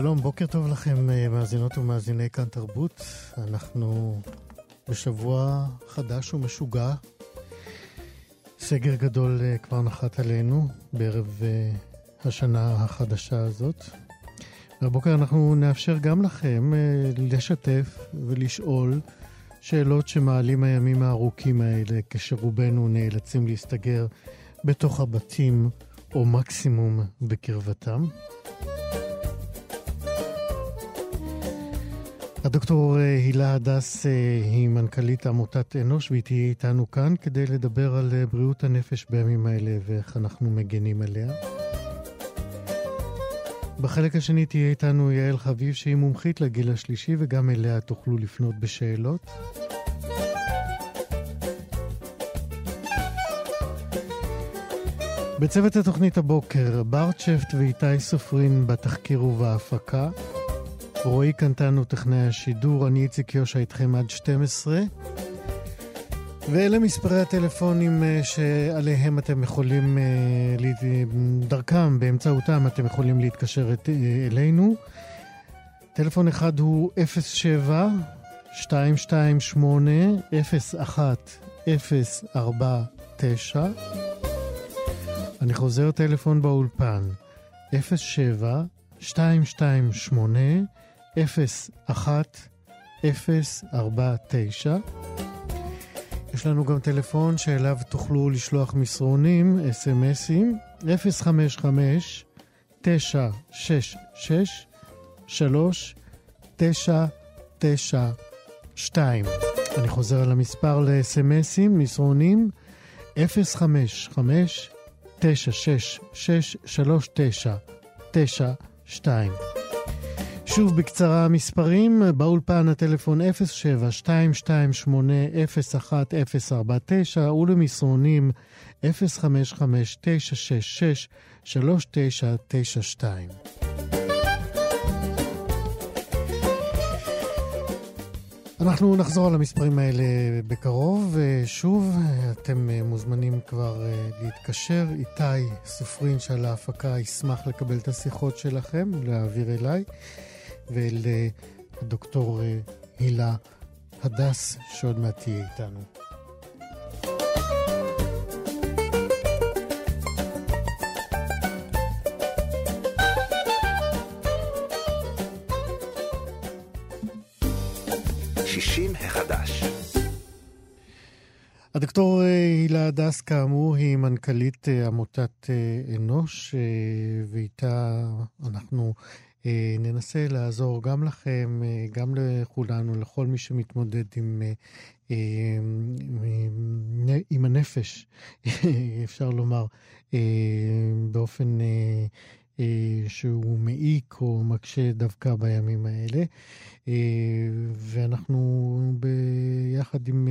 שלום, בוקר טוב לכם, אה, מאזינות ומאזיני כאן תרבות. אנחנו בשבוע חדש ומשוגע. סגר גדול אה, כבר נחת עלינו בערב אה, השנה החדשה הזאת. והבוקר אנחנו נאפשר גם לכם לשתף ולשאול שאלות שמעלים הימים הארוכים האלה, כשרובנו נאלצים להסתגר בתוך הבתים או מקסימום בקרבתם. הדוקטור אה, הילה הדס אה, היא מנכ"לית עמותת אנוש והיא תהיה איתנו כאן כדי לדבר על אה, בריאות הנפש בימים האלה ואיך אנחנו מגנים עליה. בחלק השני תהיה איתנו יעל חביב שהיא מומחית לגיל השלישי וגם אליה תוכלו לפנות בשאלות. בצוות התוכנית הבוקר, ברצ'פט ואיתי סופרין בתחקיר ובהפקה. רועי קנטנו, טכנאי השידור, אני איציק יושע איתכם עד 12. ואלה מספרי הטלפונים אה, שעליהם אתם יכולים, אה, דרכם, באמצעותם אתם יכולים להתקשר אה, אלינו. טלפון אחד הוא 07 228 01 אני חוזר טלפון באולפן 07 228 01049. יש לנו גם טלפון שאליו תוכלו לשלוח מסרונים, אס.אם.אסים, 055 966 3992. אני חוזר על המספר לאס.אם.אסים, מסרונים, 055 966 3992. שוב בקצרה המספרים, באולפן הטלפון 07-228-01049 ולמסרונים 055-966-3992. אנחנו נחזור על המספרים האלה בקרוב. שוב, אתם מוזמנים כבר להתקשר. איתי סופרין של ההפקה ישמח לקבל את השיחות שלכם, להעביר אליי. ואל אה, הדוקטור אה, הילה הדס, שעוד מעט תהיה איתנו. הדוקטור אה, הילה הדס, כאמור, היא מנכ"לית עמותת אנוש, ואיתה אנחנו אה, ננסה לעזור גם לכם, אה, גם לכולנו, לכל מי שמתמודד עם, אה, עם הנפש, אפשר לומר, באופן שהוא מעיק או מקשה דווקא בימים האלה. ואנחנו ביחד עם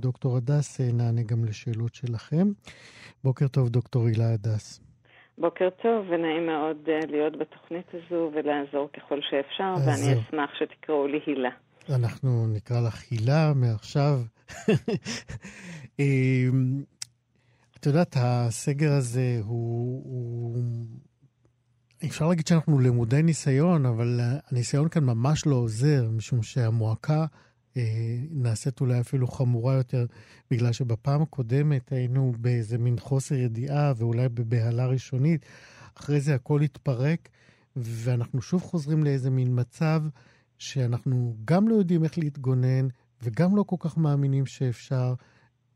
דוקטור הדס נענה גם לשאלות שלכם. בוקר טוב, דוקטור הילה הדס. בוקר טוב, ונעים מאוד uh, להיות בתוכנית הזו ולעזור ככל שאפשר, ואני אשמח שתקראו לי הילה. אנחנו נקרא לך הילה מעכשיו. אמ, את יודעת, הסגר הזה הוא, הוא... אפשר להגיד שאנחנו למודי ניסיון, אבל הניסיון כאן ממש לא עוזר, משום שהמועקה אה, נעשית אולי אפילו חמורה יותר, בגלל שבפעם הקודמת היינו באיזה מין חוסר ידיעה ואולי בבהלה ראשונית. אחרי זה הכל התפרק, ואנחנו שוב חוזרים לאיזה מין מצב שאנחנו גם לא יודעים איך להתגונן, וגם לא כל כך מאמינים שאפשר,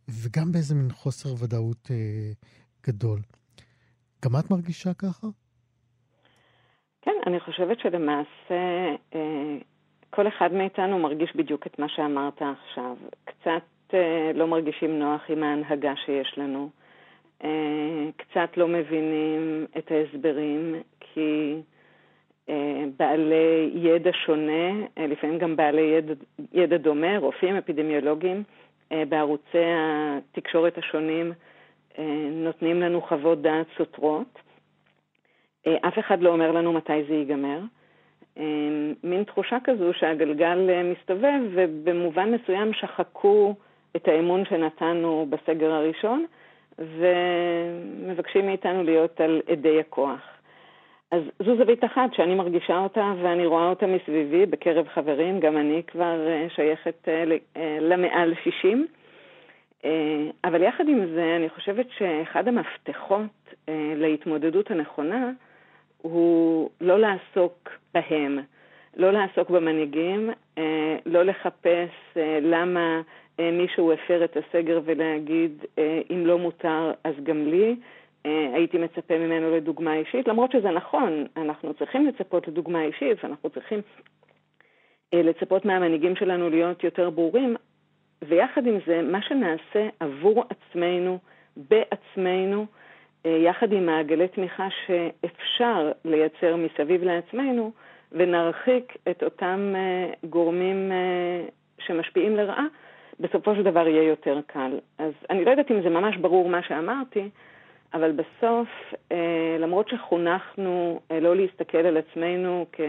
וגם באיזה מין חוסר ודאות אה, גדול. גם את מרגישה ככה? כן, אני חושבת שלמעשה אה, כל אחד מאיתנו מרגיש בדיוק את מה שאמרת עכשיו. קצת אה, לא מרגישים נוח עם ההנהגה שיש לנו. אה, קצת לא מבינים את ההסברים, כי אה, בעלי ידע שונה, אה, לפעמים גם בעלי ידע, ידע דומה, רופאים אפידמיולוגיים, אה, בערוצי התקשורת השונים נותנים לנו חוות דעת סותרות. אף אחד לא אומר לנו מתי זה ייגמר. מין תחושה כזו שהגלגל מסתובב, ובמובן מסוים שחקו את האמון שנתנו בסגר הראשון, ומבקשים מאיתנו להיות על אדי הכוח. אז זו זווית אחת שאני מרגישה אותה ואני רואה אותה מסביבי בקרב חברים, גם אני כבר אה, שייכת אה, אה, למעל 60. אבל יחד עם זה, אני חושבת שאחד המפתחות להתמודדות הנכונה הוא לא לעסוק בהם, לא לעסוק במנהיגים, לא לחפש למה מישהו הפר את הסגר ולהגיד, אם לא מותר אז גם לי, אה, הייתי מצפה ממנו לדוגמה אישית, למרות שזה נכון, אנחנו צריכים לצפות לדוגמה אישית ואנחנו צריכים אה, לצפות מהמנהיגים שלנו להיות יותר ברורים, ויחד עם זה, מה שנעשה עבור עצמנו, בעצמנו, אה, יחד עם מעגלי תמיכה שאפשר לייצר מסביב לעצמנו, ונרחיק את אותם גורמים שמשפיעים לרעה, בסופו של דבר יהיה יותר קל. אז אני לא יודעת אם זה ממש ברור מה שאמרתי, אבל בסוף, אה, למרות שחונכנו אה, לא להסתכל על עצמנו כ...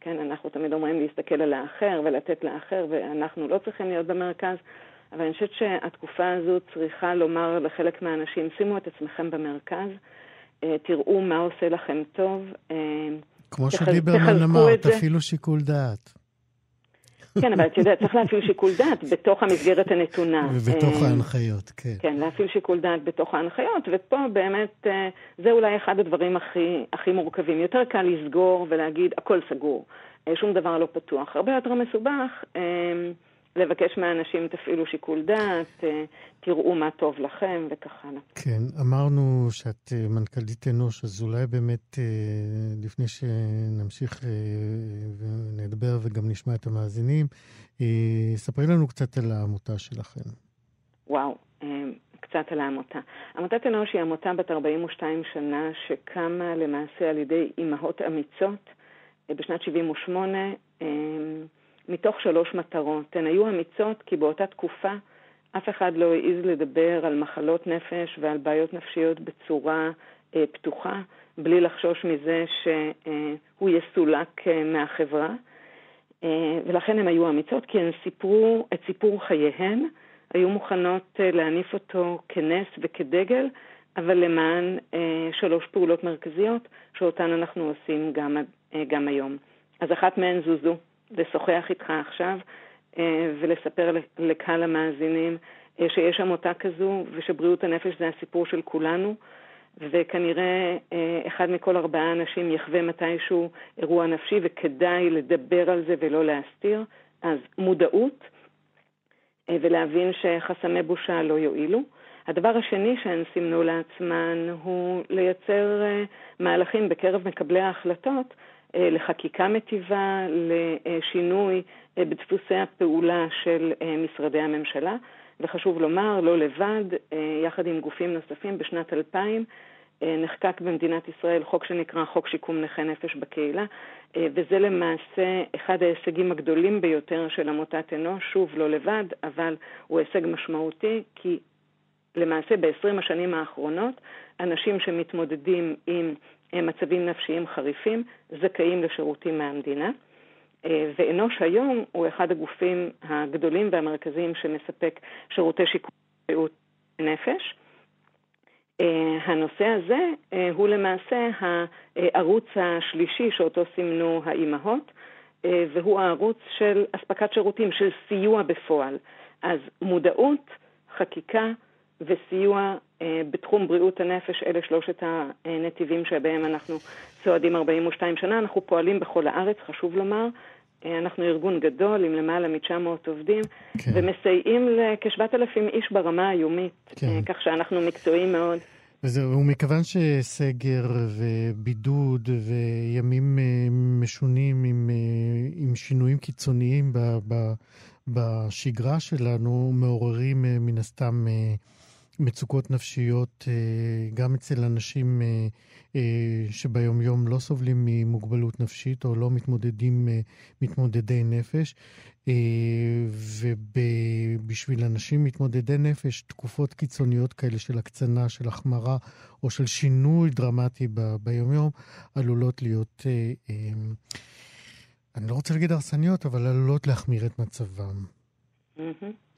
כן, אנחנו תמיד אומרים להסתכל על האחר ולתת לאחר, ואנחנו לא צריכים להיות במרכז, אבל אני חושבת שהתקופה הזו צריכה לומר לחלק מהאנשים, שימו את עצמכם במרכז, אה, תראו מה עושה לכם טוב. כמו שליברמן אמר, תפעילו שיקול דעת. כן, אבל אתה יודע, צריך להפעיל שיקול דעת בתוך המסגרת הנתונה. ובתוך אה, ההנחיות, כן. כן, להפעיל שיקול דעת בתוך ההנחיות, ופה באמת אה, זה אולי אחד הדברים הכי, הכי מורכבים. יותר קל לסגור ולהגיד, הכל סגור, אה, שום דבר לא פתוח. הרבה יותר מסובך. לבקש מהאנשים, תפעילו שיקול דעת, אה, תראו מה טוב לכם וכך הלאה. כן, אמרנו שאת אה, מנכ"לית אנוש, אז אולי באמת אה, לפני שנמשיך ונדבר וגם נשמע את המאזינים, ספרי לנו קצת על העמותה שלכם. וואו, קצת על העמותה. עמותת אנוש היא עמותה בת 42 שנה שקמה למעשה על ידי אימהות אמיצות בשנת 78. מתוך שלוש מטרות. הן היו אמיצות כי באותה תקופה אף אחד לא העז לדבר על מחלות נפש ועל בעיות נפשיות בצורה אה, פתוחה, בלי לחשוש מזה שהוא יסולק אה, מהחברה. אה, ולכן הן היו אמיצות, כי הן סיפרו את סיפור חייהן, היו מוכנות אה, להניף אותו כנס וכדגל, אבל למען אה, שלוש פעולות מרכזיות, שאותן אנחנו עושים גם, אה, גם היום. אז אחת מהן זו זו, לשוחח איתך עכשיו אה, ולספר לקהל המאזינים אה, שיש עמותה כזו ושבריאות הנפש זה הסיפור של כולנו. וכנראה אה, אחד מכל ארבעה אנשים יחווה מתישהו אירוע נפשי וכדאי לדבר על זה ולא להסתיר. אז מודעות ולהבין שחסמי בושה לא יועילו. הדבר השני שהן סימנו לעצמן הוא לייצר מהלכים בקרב מקבלי ההחלטות לחקיקה מטיבה, לשינוי אה, בדפוסי הפעולה של אה, משרדי הממשלה. וחשוב לומר, לא לבד, יחד עם גופים נוספים, בשנת 2000 נחקק במדינת ישראל חוק שנקרא חוק שיקום נכי נפש בקהילה, וזה למעשה אחד ההישגים הגדולים ביותר של עמותת אנוש, שוב, לא לבד, אבל הוא הישג משמעותי, כי למעשה ב-20 השנים האחרונות, אנשים שמתמודדים עם מצבים נפשיים חריפים זכאים לשירותים מהמדינה. אה, ואנוש היום הוא אחד הגופים הגדולים והמרכזיים שמספק שירותי שיקום בריאות נפש. אה, הנושא הזה אה, הוא למעשה הערוץ השלישי שאותו סימנו האימהות, והוא הערוץ של אספקת שירותים, של סיוע בפועל. אז מודעות, חקיקה, וסיוע אה, בתחום בריאות הנפש, אלה שלושת הנתיבים שבהם אנחנו צועדים 42 שנה. אנחנו פועלים בכל הארץ, חשוב לומר, אנחנו ארגון גדול עם למעלה מ-900 עובדים, כן. ומסייעים לכ-7,000 איש ברמה היומית, כן. כך שאנחנו מקצועיים מאוד. וזהו, ומכיוון שסגר ובידוד וימים משונים עם, עם שינויים קיצוניים ב, ב, בשגרה שלנו, מעוררים מן הסתם מצוקות נפשיות גם אצל אנשים אה, שביומיום לא סובלים ממוגבלות נפשית או לא מתמודדים, אה, מתמודדי נפש. אה, ובשביל אנשים מתמודדי נפש, תקופות קיצוניות כאלה של הקצנה, של החמרה או של שינוי דרמטי ב- ביומיום, עלולות להיות, אני לא רוצה להגיד הרסניות, אבל עלולות להחמיר את מצבם. Mm-hmm.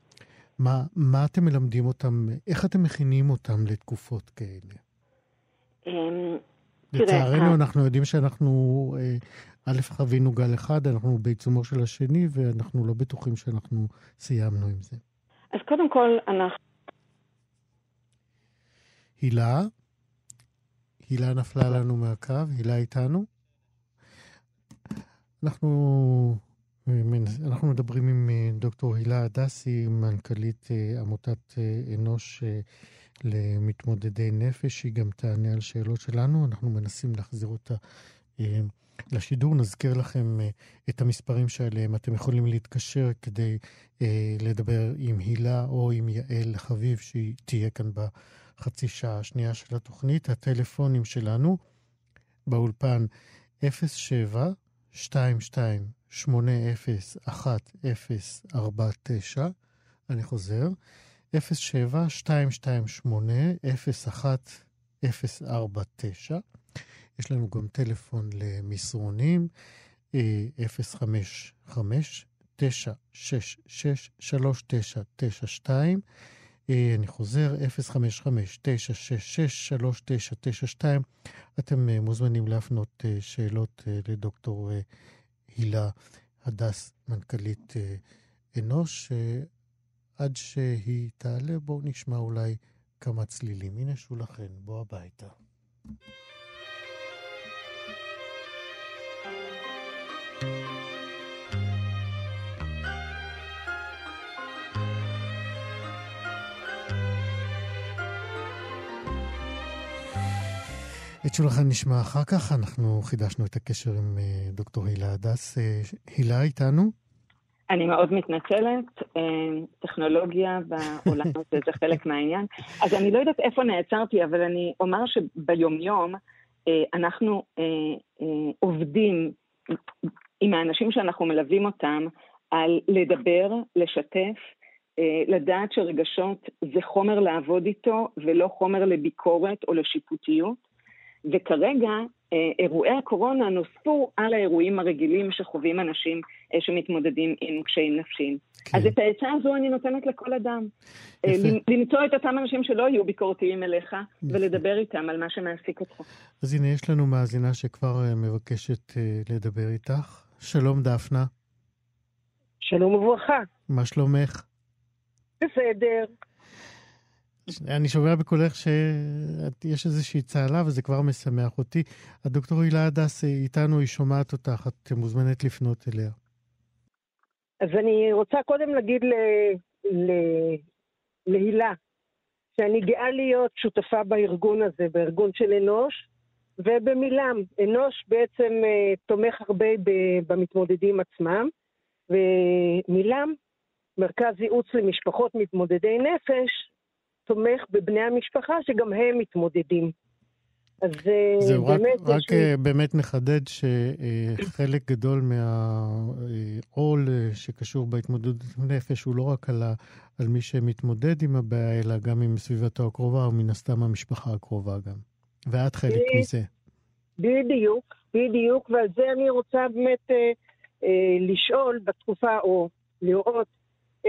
מה, מה אתם מלמדים אותם, איך אתם מכינים אותם לתקופות כאלה? אמ, לצערנו, אנחנו יודעים שאנחנו, אה, א', חווינו גל אחד, אנחנו בעיצומו של השני, ואנחנו לא בטוחים שאנחנו סיימנו עם זה. אז קודם כל, אנחנו... הילה? הילה נפלה לנו מהקו, הילה איתנו? אנחנו, אנחנו מדברים עם אה, דוקטור הילה הדסי, מנכ"לית עמותת אנוש למתמודדי נפש, שהיא גם תענה על שאלות שלנו. אנחנו מנסים להחזיר אותה אה, לשידור. נזכיר לכם אה, את המספרים שעליהם אתם יכולים להתקשר כדי אה, לדבר עם הילה או עם יעל חביב, שהיא תהיה כאן בחצי שעה השנייה של התוכנית. הטלפונים שלנו באולפן 07 22 801049. אני חוזר, 07-228-01049. יש לנו גם טלפון למסרונים, 055-966-3992. אה, אני חוזר, 055-966-3992. אתם אה, מוזמנים להפנות אה, שאלות לדוקטור הילה הדס, מנכ"לית אנוש. עד שהיא תעלה, בואו נשמע אולי כמה צלילים. הנה שולחן, בוא הביתה. את שולחן נשמע אחר כך, אנחנו חידשנו את הקשר עם אה, דוקטור הילה הדס. אה, הילה איתנו? אני מאוד מתנצלת, אה, טכנולוגיה בעולם הזה זה חלק מהעניין. אז אני לא יודעת איפה נעצרתי, אבל אני אומר שביומיום אנחנו עובדים עם האנשים שאנחנו מלווים אותם על לדבר, לשתף, לדעת שרגשות זה חומר לעבוד איתו ולא חומר לביקורת או לשיפוטיות. וכרגע אה, אירועי הקורונה נוספו על האירועים הרגילים שחווים אנשים אה, שמתמודדים עם קשיים נפשיים. כן. אז את העצה הזו אני נותנת לכל אדם. אה, יפה. למצוא את אותם אנשים שלא יהיו ביקורתיים אליך, יפה. ולדבר איתם על מה שמעסיק אותך. אז הנה, יש לנו מאזינה שכבר מבקשת לדבר איתך. שלום, דפנה. שלום וברכה. מה שלומך? בסדר. אני שומע בקולך שיש איזושהי צהלה וזה כבר משמח אותי. הדוקטור הילה הדס איתנו, היא שומעת אותך, את מוזמנת לפנות אליה. אז אני רוצה קודם להגיד ל... ל... להילה שאני גאה להיות שותפה בארגון הזה, בארגון של אנוש, ובמילם, אנוש בעצם uh, תומך הרבה במתמודדים עצמם, ומילם, מרכז ייעוץ למשפחות מתמודדי נפש, תומך בבני המשפחה שגם הם מתמודדים. אז אה, זהו, באמת... רק, רק לי... אה, באמת נחדד שחלק גדול מהעול אה, שקשור בהתמודדות עם נפש הוא לא רק על, ה, על מי שמתמודד עם הבעיה, אלא גם עם סביבתו הקרובה, ומן הסתם המשפחה הקרובה גם. ואת חלק מזה. בדיוק, בדיוק, ועל זה אני רוצה באמת אה, אה, לשאול בתקופה, או לראות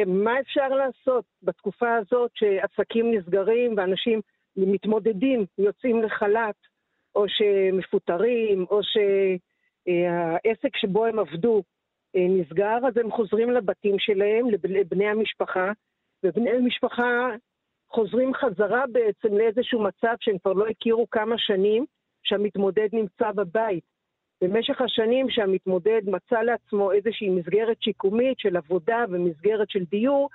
מה אפשר לעשות בתקופה הזאת שעסקים נסגרים ואנשים מתמודדים, יוצאים לחל"ת, או שמפוטרים, או שהעסק שבו הם עבדו אה, נסגר, אז הם חוזרים לבתים שלהם, לבני המשפחה, ובני המשפחה חוזרים חזרה בעצם לאיזשהו מצב שהם כבר לא הכירו כמה שנים, שהמתמודד נמצא בבית. במשך השנים שהמתמודד מצא לעצמו איזושהי מסגרת שיקומית של עבודה ומסגרת של דיור,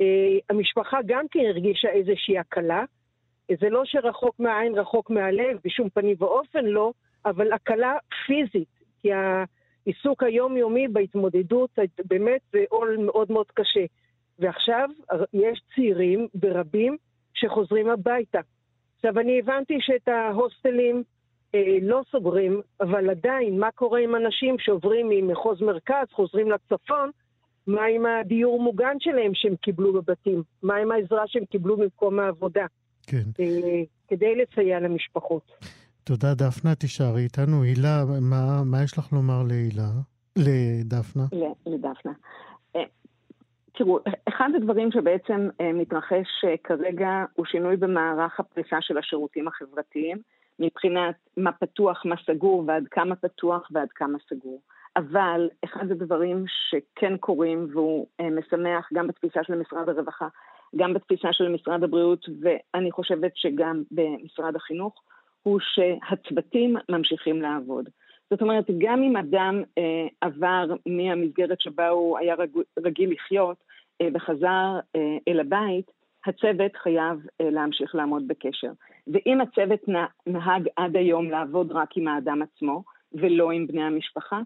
אה, המשפחה גם כן הרגישה איזושהי הקלה. זה לא שרחוק מהעין, רחוק מהלב, בשום פנים ואופן לא, אבל הקלה פיזית, כי העיסוק היומיומי בהתמודדות באמת זה עול מאוד מאוד קשה. ועכשיו יש צעירים ברבים שחוזרים הביתה. עכשיו, אני הבנתי שאת ההוסטלים אה, לא סוגרים, אבל עדיין, מה קורה עם אנשים שעוברים ממחוז מרכז, חוזרים לצפון, מה עם הדיור מוגן שלהם שהם קיבלו בבתים? מה עם העזרה שהם קיבלו במקום העבודה? כן. אה, כדי לסייע למשפחות. תודה, דפנה, תישארי איתנו. הילה, מה, מה יש לך לומר להילה? לדפנה? לדפנה. אה, תראו, אחד הדברים שבעצם אה, מתרחש כרגע הוא שינוי במערך הפריסה של השירותים החברתיים, מבחינת מה פתוח, מה סגור, ועד כמה פתוח ועד כמה סגור. אבל אחד הדברים שכן קורים, והוא משמח גם בתפיסה של משרד הרווחה, גם בתפיסה של משרד הבריאות, ואני חושבת שגם במשרד החינוך, הוא שהצוותים ממשיכים לעבוד. זאת אומרת, גם אם אדם אה, עבר מהמסגרת שבה הוא היה רג, רגיל לחיות אה, וחזר אה, אל הבית, הצוות חייב אה, להמשיך לעמוד בקשר. ואם הצוות נהג עד היום לעבוד רק עם האדם עצמו ולא עם בני המשפחה,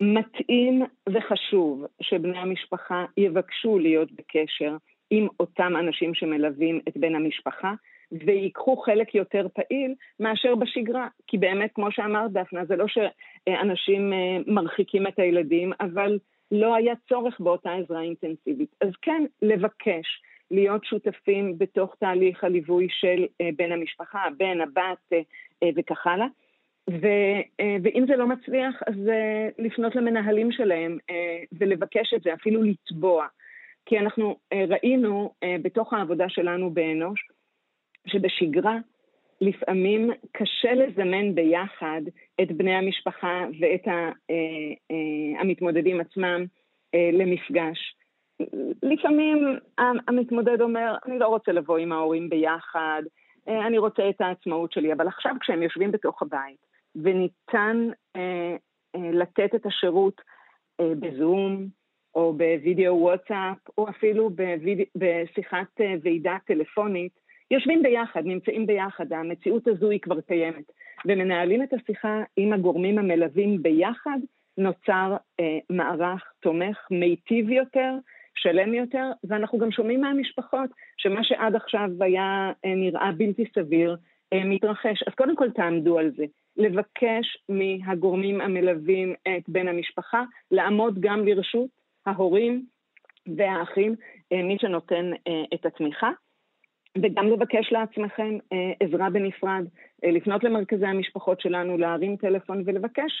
מתאים וחשוב שבני המשפחה יבקשו להיות בקשר עם אותם אנשים שמלווים את בן המשפחה, ויקחו חלק יותר פעיל מאשר בשגרה. כי באמת, כמו שאמרת, דפנה, זה לא שאנשים אה, מרחיקים את הילדים, אבל לא היה צורך באותה עזרה אינטנסיבית. אז כן, לבקש להיות שותפים בתוך תהליך הליווי של אה, בן המשפחה, בן, הבת אה, וכך הלאה. ו, ואם זה לא מצליח, אז לפנות למנהלים שלהם ולבקש את זה, אפילו לתבוע. כי אנחנו אה, ראינו אה, בתוך העבודה שלנו באנוש, שבשגרה לפעמים קשה לזמן ביחד את בני המשפחה ואת אה, המתמודדים עצמם למפגש. לפעמים המתמודד אומר, אני לא רוצה לבוא עם ההורים ביחד, אני רוצה את העצמאות שלי, אבל עכשיו כשהם יושבים בתוך הבית וניתן לתת את השירות בזום, או בווידאו וואטסאפ, או אפילו. בשיחת אה, ועידה טלפונית, יושבים ביחד, נמצאים ביחד, המציאות הזו היא כבר קיימת, ומנהלים את השיחה עם הגורמים המלווים ביחד, נוצר אה, מערך תומך מיטיב יותר, שלם יותר, ואנחנו גם שומעים מהמשפחות שמה שעד עכשיו היה אה, נראה בלתי סביר, אה, מתרחש. אז קודם כל תעמדו על זה. לבקש מהגורמים המלווים את בן המשפחה לעמוד גם לרשות ההורים והאחים, אה, מי שנותן את התמיכה. וגם לבקש לעצמכם אה, עזרה בנפרד, לפנות למרכזי המשפחות שלנו, להרים טלפון ולבקש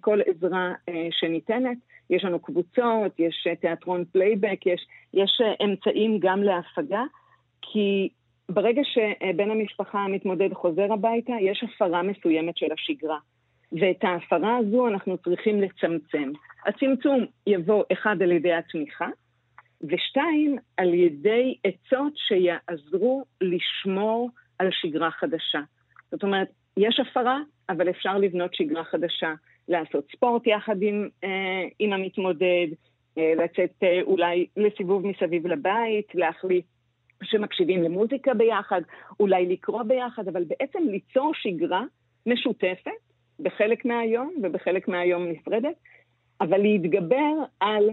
כל עזרה שניתנת. יש לנו קבוצות, יש תיאטרון playback, יש, יש אמצעים גם להפגה, כי ברגע שבן המשפחה המתמודד חוזר הביתה, יש הפרה מסוימת של השגרה. ואת ההפרה הזו אנחנו צריכים לצמצם. הצמצום יבוא אחד על ידי התמיכה, ושתיים, על ידי עצות שיעזרו לשמור על שגרה חדשה. זאת אומרת, יש הפרה, אבל אפשר לבנות שגרה חדשה, לעשות ספורט יחד עם, אה, עם המתמודד, אה, לצאת אה, אולי לסיבוב מסביב לבית, להחליט שמקשיבים למוזיקה ביחד, אולי לקרוא ביחד, אבל בעצם ליצור שגרה משותפת בחלק מהיום ובחלק מהיום נפרדת, אבל להתגבר על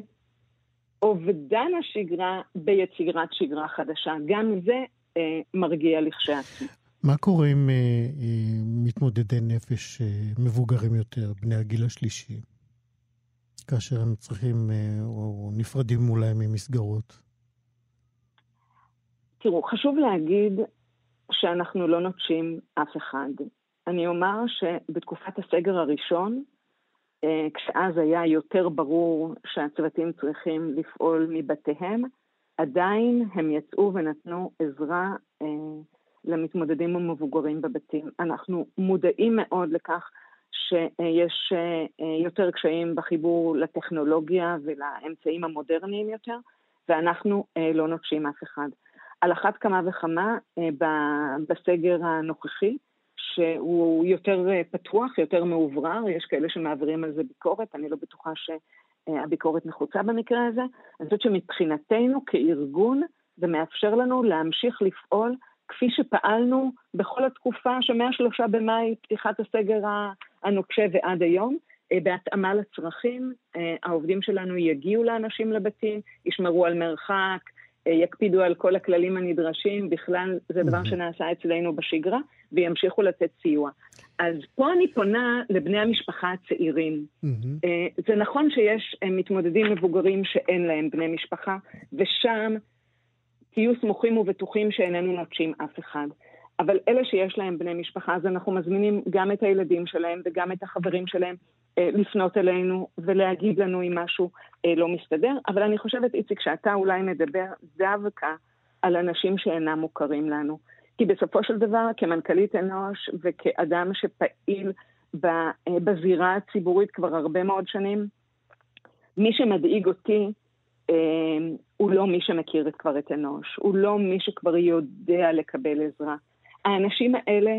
אובדן השגרה ביצירת שגרה חדשה. גם זה אה, מרגיע לכשעצמו. מה קורה עם אה, אה, מתמודדי נפש אה, מבוגרים יותר, בני הגיל השלישי, כאשר הם צריכים אה, או נפרדים אולי ממסגרות? תראו, חשוב להגיד שאנחנו לא נוטשים אף אחד. אני אומר שבתקופת הסגר הראשון, כשאז היה יותר ברור שהצוותים צריכים לפעול מבתיהם, עדיין הם יצאו ונתנו עזרה אה, למתמודדים המבוגרים בבתים. אנחנו מודעים מאוד לכך שיש אה, יותר קשיים בחיבור לטכנולוגיה ולאמצעים המודרניים יותר, ואנחנו לא נוטשים אף אחד. על אחת כמה וכמה בסגר הנוכחי, שהוא יותר פתוח, יותר מאוברר, יש כאלה שמעבירים על זה ביקורת, אני לא בטוחה שהביקורת נחוצה במקרה הזה. אני חושבת שמבחינתנו כארגון זה מאפשר לנו להמשיך לפעול כפי שפעלנו בכל התקופה שמהשלושה במאי, פתיחת הסגר הנוקשה ועד היום, אה, בהתאמה לצרכים. אה, העובדים שלנו יגיעו לאנשים לבתים, ישמרו על מרחק, אה, יקפידו על כל הכללים הנדרשים, בכלל זה דבר שנעשה אצלנו בשגרה, וימשיכו לתת סיוע. אז פה אני פונה לבני המשפחה הצעירים. זה נכון שיש מתמודדים מבוגרים שאין להם בני משפחה, ושם תהיו סמוכים ובטוחים שאיננו נוטשים אף אחד. אבל אלה שיש להם בני משפחה, אז אנחנו מזמינים גם את הילדים שלהם וגם את החברים שלהם אה, לפנות אלינו ולהגיד לנו אם משהו אה, לא מסתדר. אבל אני חושבת, איציק, שאתה אולי מדבר דווקא על אנשים שאינם מוכרים לנו. כי בסופו של דבר, כמנכ"לית אנוש וכאדם שפעיל אה, בזירה הציבורית כבר הרבה מאוד שנים, מי שמדאיג אותי הוא לא מי שמכיר כבר את אנוש, הוא לא מי שכבר יודע לקבל עזרה. האנשים האלה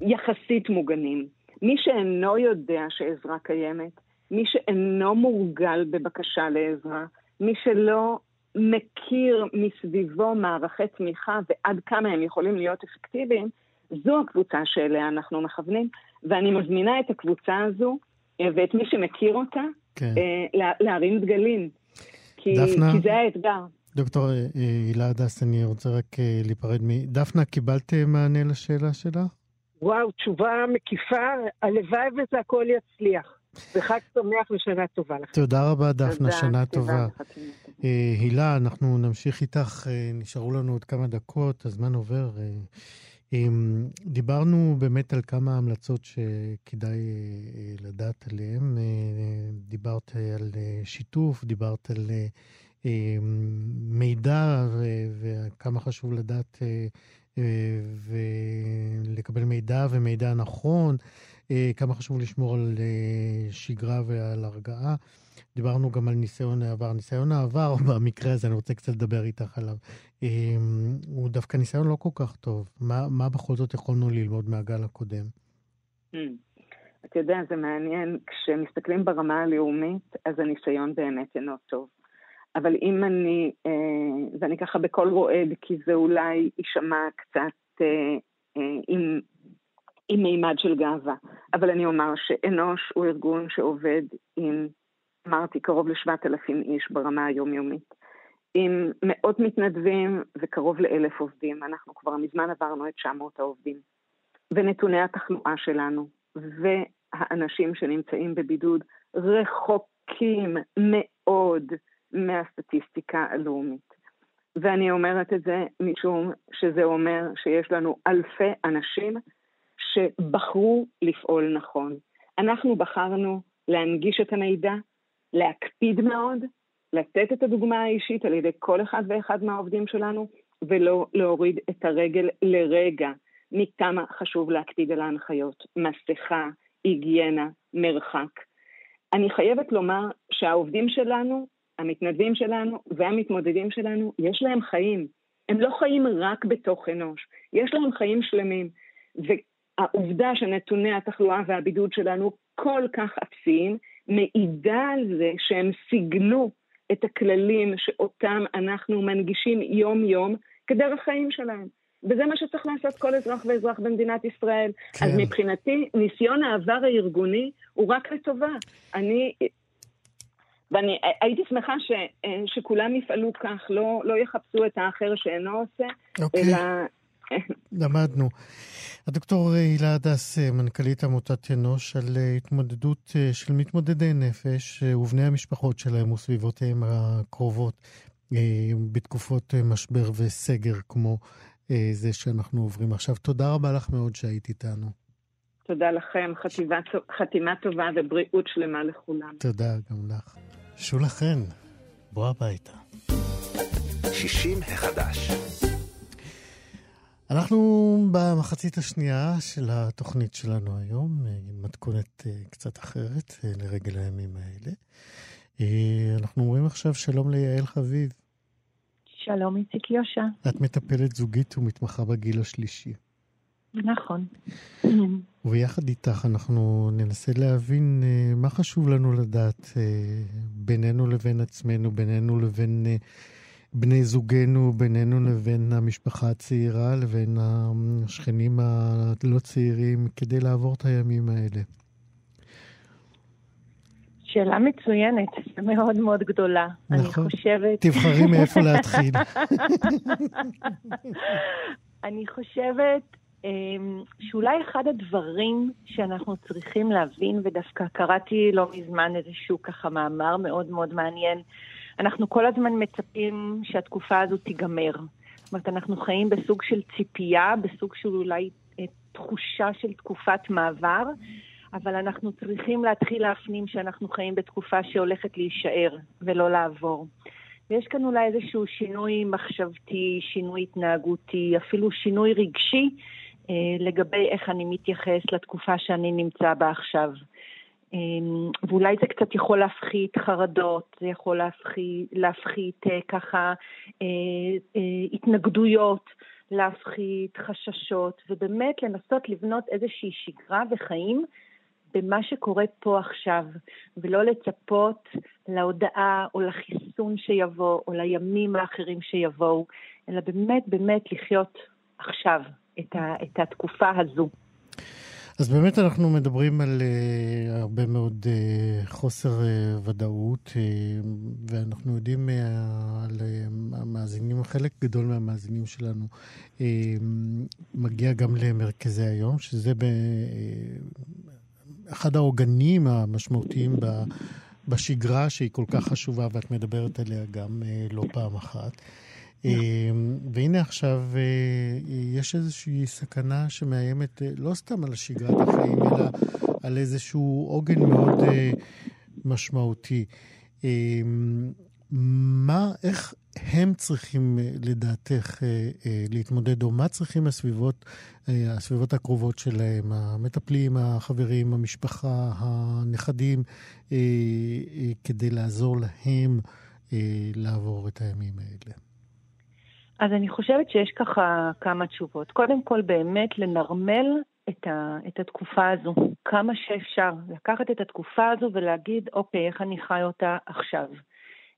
יחסית מוגנים. מי שאינו יודע שעזרה קיימת, מי שאינו מורגל בבקשה לעזרה, מי שלא מכיר מסביבו מערכי תמיכה ועד כמה הם יכולים להיות אפקטיביים, זו הקבוצה שאליה אנחנו מכוונים, ואני מזמינה את הקבוצה הזו אה, ואת מי שמכיר אותה כן. אה, להרים דגלים. כי, דפנה, כי זה האתגר. דוקטור אה, הילה הדס, אני רוצה רק להיפרד מ... דפנה, קיבלת מענה לשאלה שלך? וואו, תשובה מקיפה, הלוואי וזה הכל יצליח. וחג שמח ושנה טובה לכם. תודה רבה, דפנה, שנה טובה. אה, הילה, אנחנו נמשיך איתך, אה, נשארו לנו עוד כמה דקות, הזמן עובר. אה, דיברנו באמת על כמה המלצות שכדאי לדעת עליהן. דיברת על שיתוף, דיברת על מידע וכמה חשוב לדעת ולקבל מידע ומידע נכון, אה, כמה חשוב לשמור על אה, שגרה ועל הרגעה. דיברנו גם על ניסיון העבר. ניסיון העבר, במקרה הזה, אני רוצה קצת לדבר איתך עליו, אה, הוא דווקא ניסיון לא כל כך טוב. מה, מה בכל זאת יכולנו ללמוד מהגל הקודם? Hmm. אתה יודע, זה מעניין, כשמסתכלים ברמה הלאומית, אז הניסיון באמת אינו טוב. אבל אם אני, אה, ואני ככה בקול רועד, כי זה אולי יישמע קצת אה, אה, עם, עם מימד של גאווה, אבל אני אומר שאנוש הוא ארגון שעובד עם, אמרתי, קרוב לשבעת אלפים איש ברמה היומיומית. עם מאות מתנדבים וקרוב לאלף עובדים. אנחנו כבר מזמן עברנו את 900 העובדים. ונתוני התחלואה שלנו והאנשים שנמצאים בבידוד רחוקים מאוד מהסטטיסטיקה הלאומית. ואני אומרת את זה משום שזה אומר שיש לנו אלפי אנשים שבחרו לפעול נכון. אנחנו בחרנו להנגיש את המידע, להקפיד מאוד, לתת את הדוגמה האישית על ידי כל אחד ואחד מהעובדים שלנו, ולא להוריד את הרגל לרגע מכמה חשוב להקפיד על ההנחיות. מסכה, היגיינה, מרחק. אני חייבת לומר שהעובדים שלנו המתנדבים שלנו והמתמודדים שלנו, יש להם חיים. הם לא חיים רק בתוך אנוש, יש להם חיים שלמים. והעובדה שנתוני התחלואה והבידוד שלנו כל כך אפסיים, מעידה על זה שהם סיגלו את הכללים שאותם אנחנו מנגישים יום-יום כדרך חיים שלהם. וזה מה שצריך לעשות כל אזרח ואזרח במדינת ישראל. כן. אז מבחינתי, ניסיון העבר הארגוני הוא רק לטובה. אני ואני הייתי שמחה ש, אה, שכולם יפעלו כך, לא, לא יחפשו את האחר שאינו עושה, אוקיי. אלא... למדנו. הדוקטור הילה הדס, אה, מנכ"לית עמותת אנוש, על אה, התמודדות של מתמודדי נפש ובני המשפחות שלהם וסביבותיהם הקרובות בתקופות משבר וסגר כמו זה שאנחנו עוברים עכשיו. תודה רבה לך מאוד שהיית איתנו. תודה לכם, חתימה, חתימה טובה ובריאות שלמה לכולם. תודה גם לך. שולה חן, בוא הביתה. 60 החדש. אנחנו במחצית השנייה של התוכנית שלנו היום, עם מתכונת אה, קצת אחרת אה, לרגל הימים האלה. אה, אנחנו אומרים עכשיו שלום ליעל חביב. שלום, איציק יושע. את מטפלת זוגית ומתמחה בגיל השלישי. נכון. וביחד איתך אנחנו ננסה להבין uh, מה חשוב לנו לדעת uh, בינינו לבין עצמנו, בינינו לבין uh, בני זוגנו, בינינו לבין המשפחה הצעירה, לבין השכנים הלא צעירים, כדי לעבור את הימים האלה. שאלה מצוינת, מאוד מאוד גדולה. נכון. אני חושבת... תבחרי מאיפה להתחיל. אני חושבת שאולי אחד הדברים שאנחנו צריכים להבין, ודווקא קראתי לא מזמן איזשהו ככה מאמר מאוד מאוד מעניין, אנחנו כל הזמן מצפים שהתקופה הזו תיגמר. זאת אומרת, אנחנו חיים בסוג של ציפייה, בסוג של אולי אה, תחושה של תקופת מעבר, אבל אנחנו צריכים להתחיל להפנים שאנחנו חיים בתקופה שהולכת להישאר ולא לעבור. ויש כאן אולי איזשהו שינוי מחשבתי, שינוי התנהגותי, אפילו שינוי רגשי לגבי איך אני מתייחס לתקופה שאני נמצא בה עכשיו. אה, ואולי זה קצת יכול להפחית חרדות, זה יכול להפחית, להפחית אה, ככה אה, אה, התנגדויות, להפחית חששות, ובאמת לנסות לבנות איזושהי שגרה וחיים במה שקורה פה עכשיו, ולא לצפות להודעה או לחיסון שיבוא, או לימים האחרים שיבואו, אלא באמת באמת לחיות עכשיו את, ה, את התקופה הזו. אז באמת אנחנו מדברים על uh, הרבה מאוד uh, חוסר uh, ודאות, uh, ואנחנו יודעים uh, על uh, המאזינים, חלק גדול מהמאזינים שלנו uh, מגיע גם למרכזי היום, שזה ב, uh, אחד העוגנים המשמעותיים ב, בשגרה שהיא כל כך חשובה, ואת מדברת עליה גם uh, לא פעם אחת. Uh, והנה עכשיו uh, יש איזושהי סכנה שמאיימת uh, לא סתם על שגרת החיים, אלא על איזשהו עוגן מאוד משמעותי. מה, איך הם צריכים, לדעתך, להתמודד, או מה צריכים הסביבות אה, הסביבות הקרובות שלהם, המטפלים, החברים, המשפחה, הנכדים, אה, אה, כדי לעזור להם לעבור את הימים האלה? אז אני חושבת שיש ככה כמה תשובות. קודם כל, באמת לנרמל את, ה, את התקופה הזו כמה שאפשר. לקחת את התקופה הזו ולהגיד, אוקיי, איך אני חי אותה עכשיו?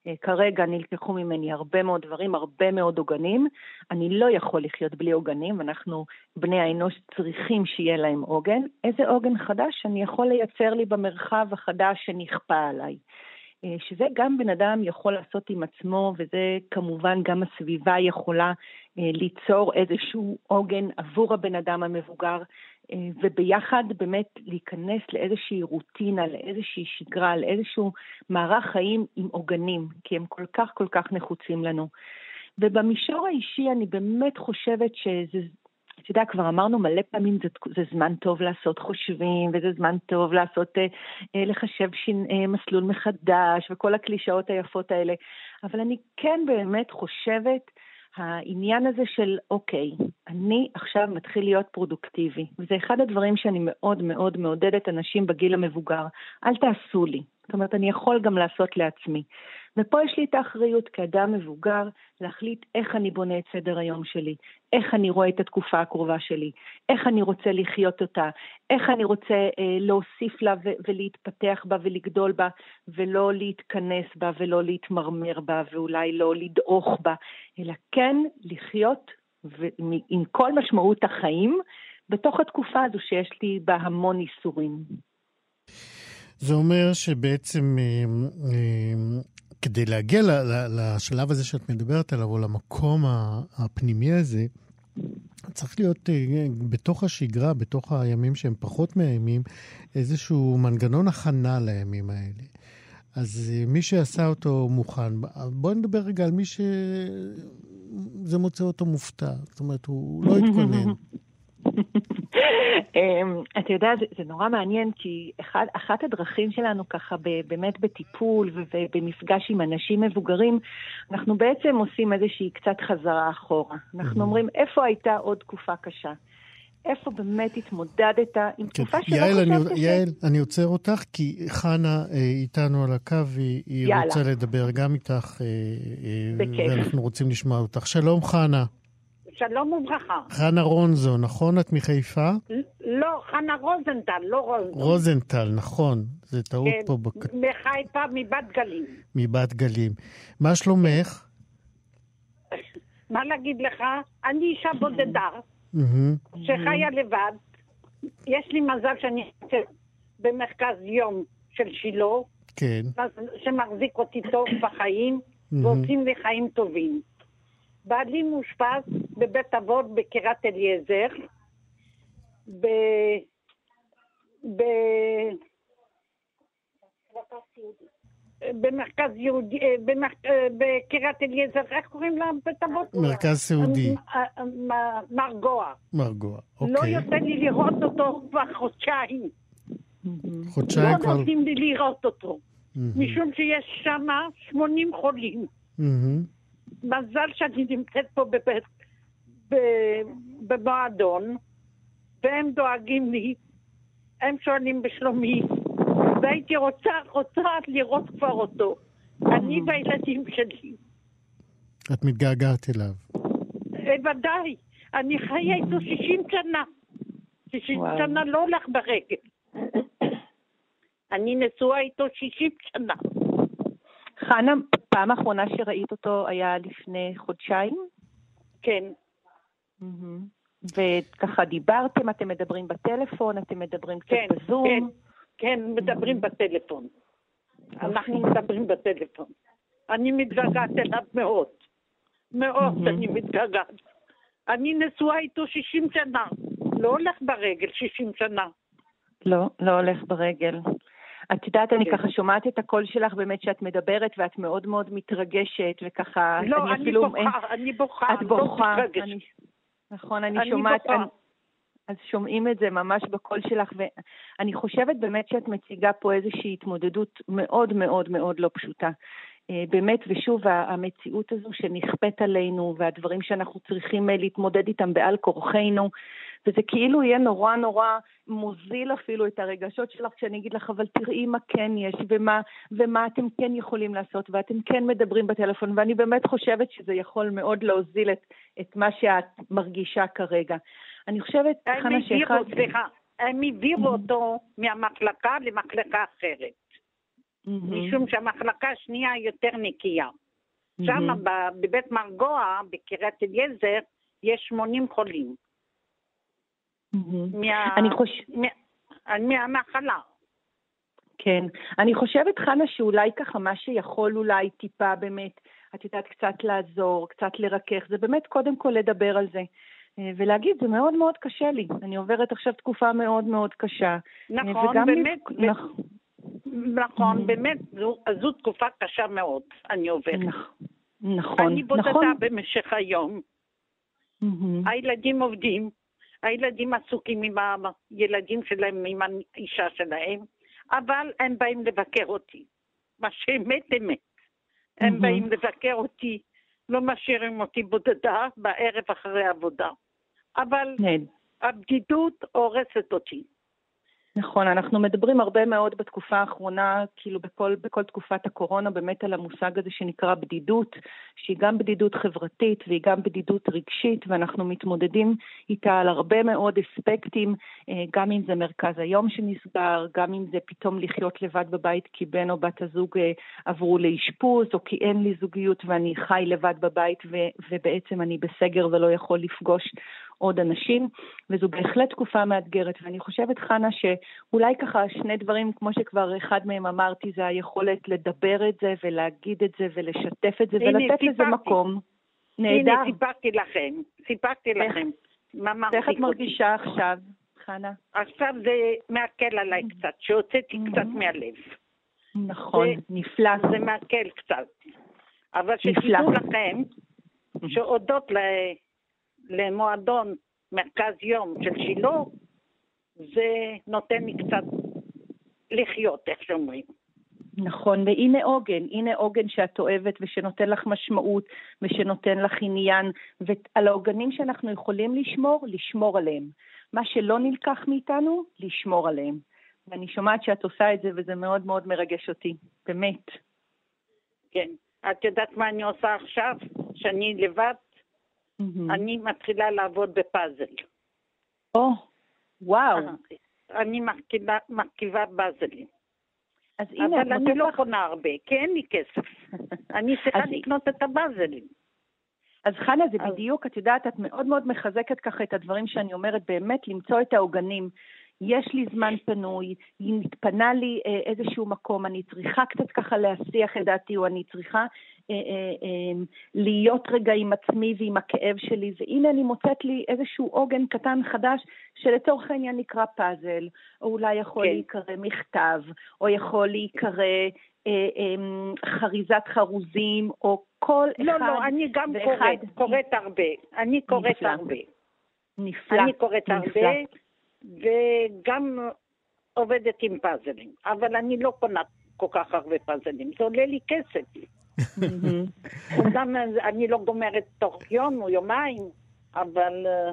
אה, כרגע נלקחו ממני הרבה מאוד דברים, הרבה מאוד עוגנים. אני לא יכול לחיות בלי עוגנים, אנחנו, בני האנוש, צריכים שיהיה להם עוגן. איזה עוגן חדש אני יכול לייצר לי במרחב החדש שנכפה עליי? אה, שזה גם בן אדם יכול לעשות עם עצמו, וזה כמובן גם הסביבה יכולה אה, ליצור איזשהו עוגן עבור הבן אדם המבוגר, אה, וביחד באמת להיכנס לאיזושהי רוטינה, לאיזושהי שגרה, לאיזשהו מערך חיים עם עוגנים, כי הם כל כך כל כך נחוצים לנו. ובמישור האישי אני באמת חושבת שזה, אתה יודע, כבר אמרנו מלא פעמים, זה, זה זמן טוב לעשות חושבים, וזה זמן טוב לעשות, אה, אה, לחשב שין, אה, מסלול מחדש, וכל הקלישאות היפות האלה. אבל אני כן באמת חושבת העניין הזה של, אוקיי, אני עכשיו מתחיל להיות פרודוקטיבי, וזה אחד הדברים שאני מאוד מאוד מעודדת אנשים בגיל המבוגר, אל תעשו לי. זאת אומרת, אני יכול גם לעשות לעצמי. ופה יש לי את האחריות כאדם מבוגר להחליט איך אני בונה את סדר היום שלי, איך אני רואה את התקופה הקרובה שלי, איך אני רוצה לחיות אותה, איך אני רוצה אה, להוסיף לה ו- ולהתפתח בה ולגדול בה, ולא להתכנס בה ולא להתמרמר בה ואולי לא לדעוך בה, אלא כן לחיות ו- עם כל משמעות החיים בתוך התקופה הזו שיש לי בה המון איסורים. זה אומר שבעצם אה, אה, כדי להגיע לשלב הזה שאת מדברת עליו, או למקום הפנימי הזה, צריך להיות אה, בתוך השגרה, בתוך הימים שהם פחות מאיימים, איזשהו מנגנון הכנה לימים האלה. אז מי שעשה אותו מוכן, בואי נדבר רגע על מי שזה מוצא אותו מופתע. זאת אומרת, הוא לא התכונן. אמ, אתה יודע, זה, זה נורא מעניין, כי אחד, אחת הדרכים שלנו ככה באמת בטיפול ובמפגש עם אנשים מבוגרים, אנחנו בעצם עושים איזושהי קצת חזרה אחורה. אנחנו אומרים, איפה הייתה עוד תקופה קשה? איפה באמת התמודדת עם כן. תקופה שלא חשבת ש... יעל, אני עוצר אותך, כי חנה אה, איתנו על הקו, היא, היא רוצה לדבר גם איתך, אה, אה, ואנחנו רוצים לשמוע אותך. שלום, חנה. שלום וברכה. חנה רונזו, נכון? את מחיפה? לא, חנה רוזנטל, לא רונזו. רוזנטל, נכון. זה טעות כן, פה. בק... מחיפה, מבת גלים. מבת גלים. מה שלומך? מה להגיד לך? אני אישה בודדה. שחיה לבד. יש לי מזל שאני במרכז יום של שילה, כן. שמחזיק אותי טוב בחיים, ועושים לי חיים טובים. בעלי מאושפז בבית אבות בקריית אליעזר, ב... ב... במרכז יהודי, אה, במח- אה, בקריית אליעזר, איך קוראים לבית אבות? מרכז סעודי. אה, מרגוע. מרגוע. לא אוקיי. יוצא לי לראות אותו כבר חודשיים. חודשיים לא כבר... נותנים לי לראות אותו. מהמם. משום שיש שם 80 חולים. מזל שאני נמצאת פה בבית, במועדון, והם דואגים לי, הם שואלים בשלומי, והייתי רוצה, רוצה לראות כבר אותו. אני והילדים שלי. את מתגעגעת אליו. אה, ודאי, אני חיה איתו 60 שנה. 60 וואו. שנה לא הולך ברגל. אני נשואה איתו 60 שנה. חנה, פעם אחרונה שראית אותו היה לפני חודשיים? כן. וככה דיברתם, אתם מדברים בטלפון, אתם מדברים קצת כן, בזום? כן, כן, מדברים בטלפון. אנחנו מדברים בטלפון. אני מתגעגעת אליו מאוד. מאוד. אני מתגעגעת. אני נשואה איתו 60 שנה. לא הולך ברגל 60 שנה. לא, לא הולך ברגל. את יודעת, אני כן. ככה שומעת את הקול שלך באמת שאת מדברת ואת מאוד מאוד מתרגשת וככה, לא, אני אפילו... בוכה, אני בוכה. את אני בוכה. לא. אני- נכון, אני אני שומעת... בוכה. אני- אז שומעים את זה ממש בקול שלך, ואני חושבת באמת שאת מציגה פה איזושהי התמודדות מאוד מאוד מאוד לא פשוטה. אה, באמת, ושוב, המציאות הזו שנכפית עלינו, והדברים שאנחנו צריכים אה, להתמודד איתם בעל כורחנו, וזה כאילו יהיה נורא נורא מוזיל אפילו את הרגשות שלך כשאני אגיד לך, אבל תראי מה כן יש, ומה, ומה אתם כן יכולים לעשות, ואתם כן מדברים בטלפון, ואני באמת חושבת שזה יכול מאוד להוזיל את, את מה שאת מרגישה כרגע. אני חושבת, חנה, שאחד... הם העבירו אותו מהמחלקה למחלקה אחרת. מהמם. משום שהמחלקה השנייה יותר נקייה. שם מהמם. ב- בבית מרגוע, בקריית אליעזר, יש 80 חולים. מהמם. מה- אני חוש... מה- מהמחלה. כן. אני חושבת, חנה, שאולי ככה מה שיכול אולי טיפה באמת, את יודעת, קצת לעזור, קצת לרכך, זה באמת קודם כל לדבר על זה. אה, ולהגיד, זה מאוד מאוד קשה לי. אני עוברת עכשיו תקופה מאוד מאוד קשה. אה, נכון, וגם באמת, לי- נכ- נכון, Mhm. באמת, זו, זו תקופה קשה מאוד, אני עוברת. נכ- נכון, אני בודדה נכון. במשך היום. מהמם. הילדים עובדים, הילדים עסוקים עם הילדים שלהם, עם האישה שלהם, אבל הם באים לבקר אותי. מה שאמת אמת. הם Mhm. באים לבקר אותי, לא משאירים אותי בודדה בערב אחרי העבודה. אבל. הבדידות הורסת אותי. נכון, אנחנו מדברים הרבה מאוד בתקופה האחרונה, כאילו בכל, בכל תקופת הקורונה, באמת על המושג הזה שנקרא בדידות, שהיא גם בדידות חברתית והיא גם בדידות רגשית, ואנחנו מתמודדים איתה על הרבה מאוד אספקטים, אה, גם אם זה מרכז היום שנסגר, גם אם זה פתאום לחיות לבד בבית כי בן או בת הזוג אה, עברו לאשפוז, או כי אין לי זוגיות ואני חי לבד בבית ו- ובעצם אני בסגר ולא יכול לפגוש עוד אנשים, וזו בהחלט תקופה מאתגרת, ואני חושבת, חנה, שאולי ככה שני דברים, כמו שכבר אחד מהם אמרתי, זה היכולת לדבר את זה ולהגיד את זה ולשתף את זה הנה, ולתת לזה. מקום. הנה, נהדר. סיפרתי לכם, סיפרתי לכם. מה איך את אותי. מרגישה עכשיו, חנה? עכשיו זה מקל עליי קצת, שהוצאתי Mhm. קצת מהלב. נכון, זה- נפלא. זה מקל קצת. אבל. שתדעו לכם, שהודות ל- למועדון מרכז יום של שילה, זה נותן לי קצת לחיות, איך שאומרים. נכון, והנה עוגן, הנה עוגן שאת אוהבת ושנותן לך משמעות ושנותן לך עניין, ועל העוגנים שאנחנו יכולים לשמור, לשמור עליהם. מה שלא נלקח מאיתנו, לשמור עליהם. ואני שומעת שאת עושה את זה וזה מאוד מאוד מרגש אותי, באמת. כן. את יודעת מה אני עושה עכשיו? שאני לבד? מהמם. אני מתחילה לעבוד בפאזל. או, וואו. אני מרכיבה, מרכיבה פאזלים. אז הנה, אבל אני לא לך... קונה הרבה, כי אין לי כסף. אני צריכה אז- לקנות את הפאזלים. אז חנה, זה אז- בדיוק, את יודעת, את מאוד מאוד מחזקת ככה את הדברים שאני אומרת, באמת למצוא את העוגנים. יש לי זמן פנוי, אם מתפנה לי אה, איזשהו מקום, אני צריכה קצת ככה להסיח את דעתי, או אני צריכה להיות רגע עם עצמי ועם הכאב שלי, והנה אני מוצאת לי איזשהו עוגן קטן חדש, שלצורך העניין נקרא פאזל, או אולי יכול כן. להיקרא מכתב, או יכול להיקרא אה, אה, חריזת חרוזים, או כל אחד לא, לא, אני גם קוראת, קוראת הרבה. אני קוראת נפלא. הרבה. נפלא. אני קוראת נפלא. הרבה, וגם עובדת עם פאזלים. אבל אני לא קונה כל כך הרבה פאזלים, זה עולה לי כסף. אומנם אני לא גומרת תוך יום או יומיים, אבל אה,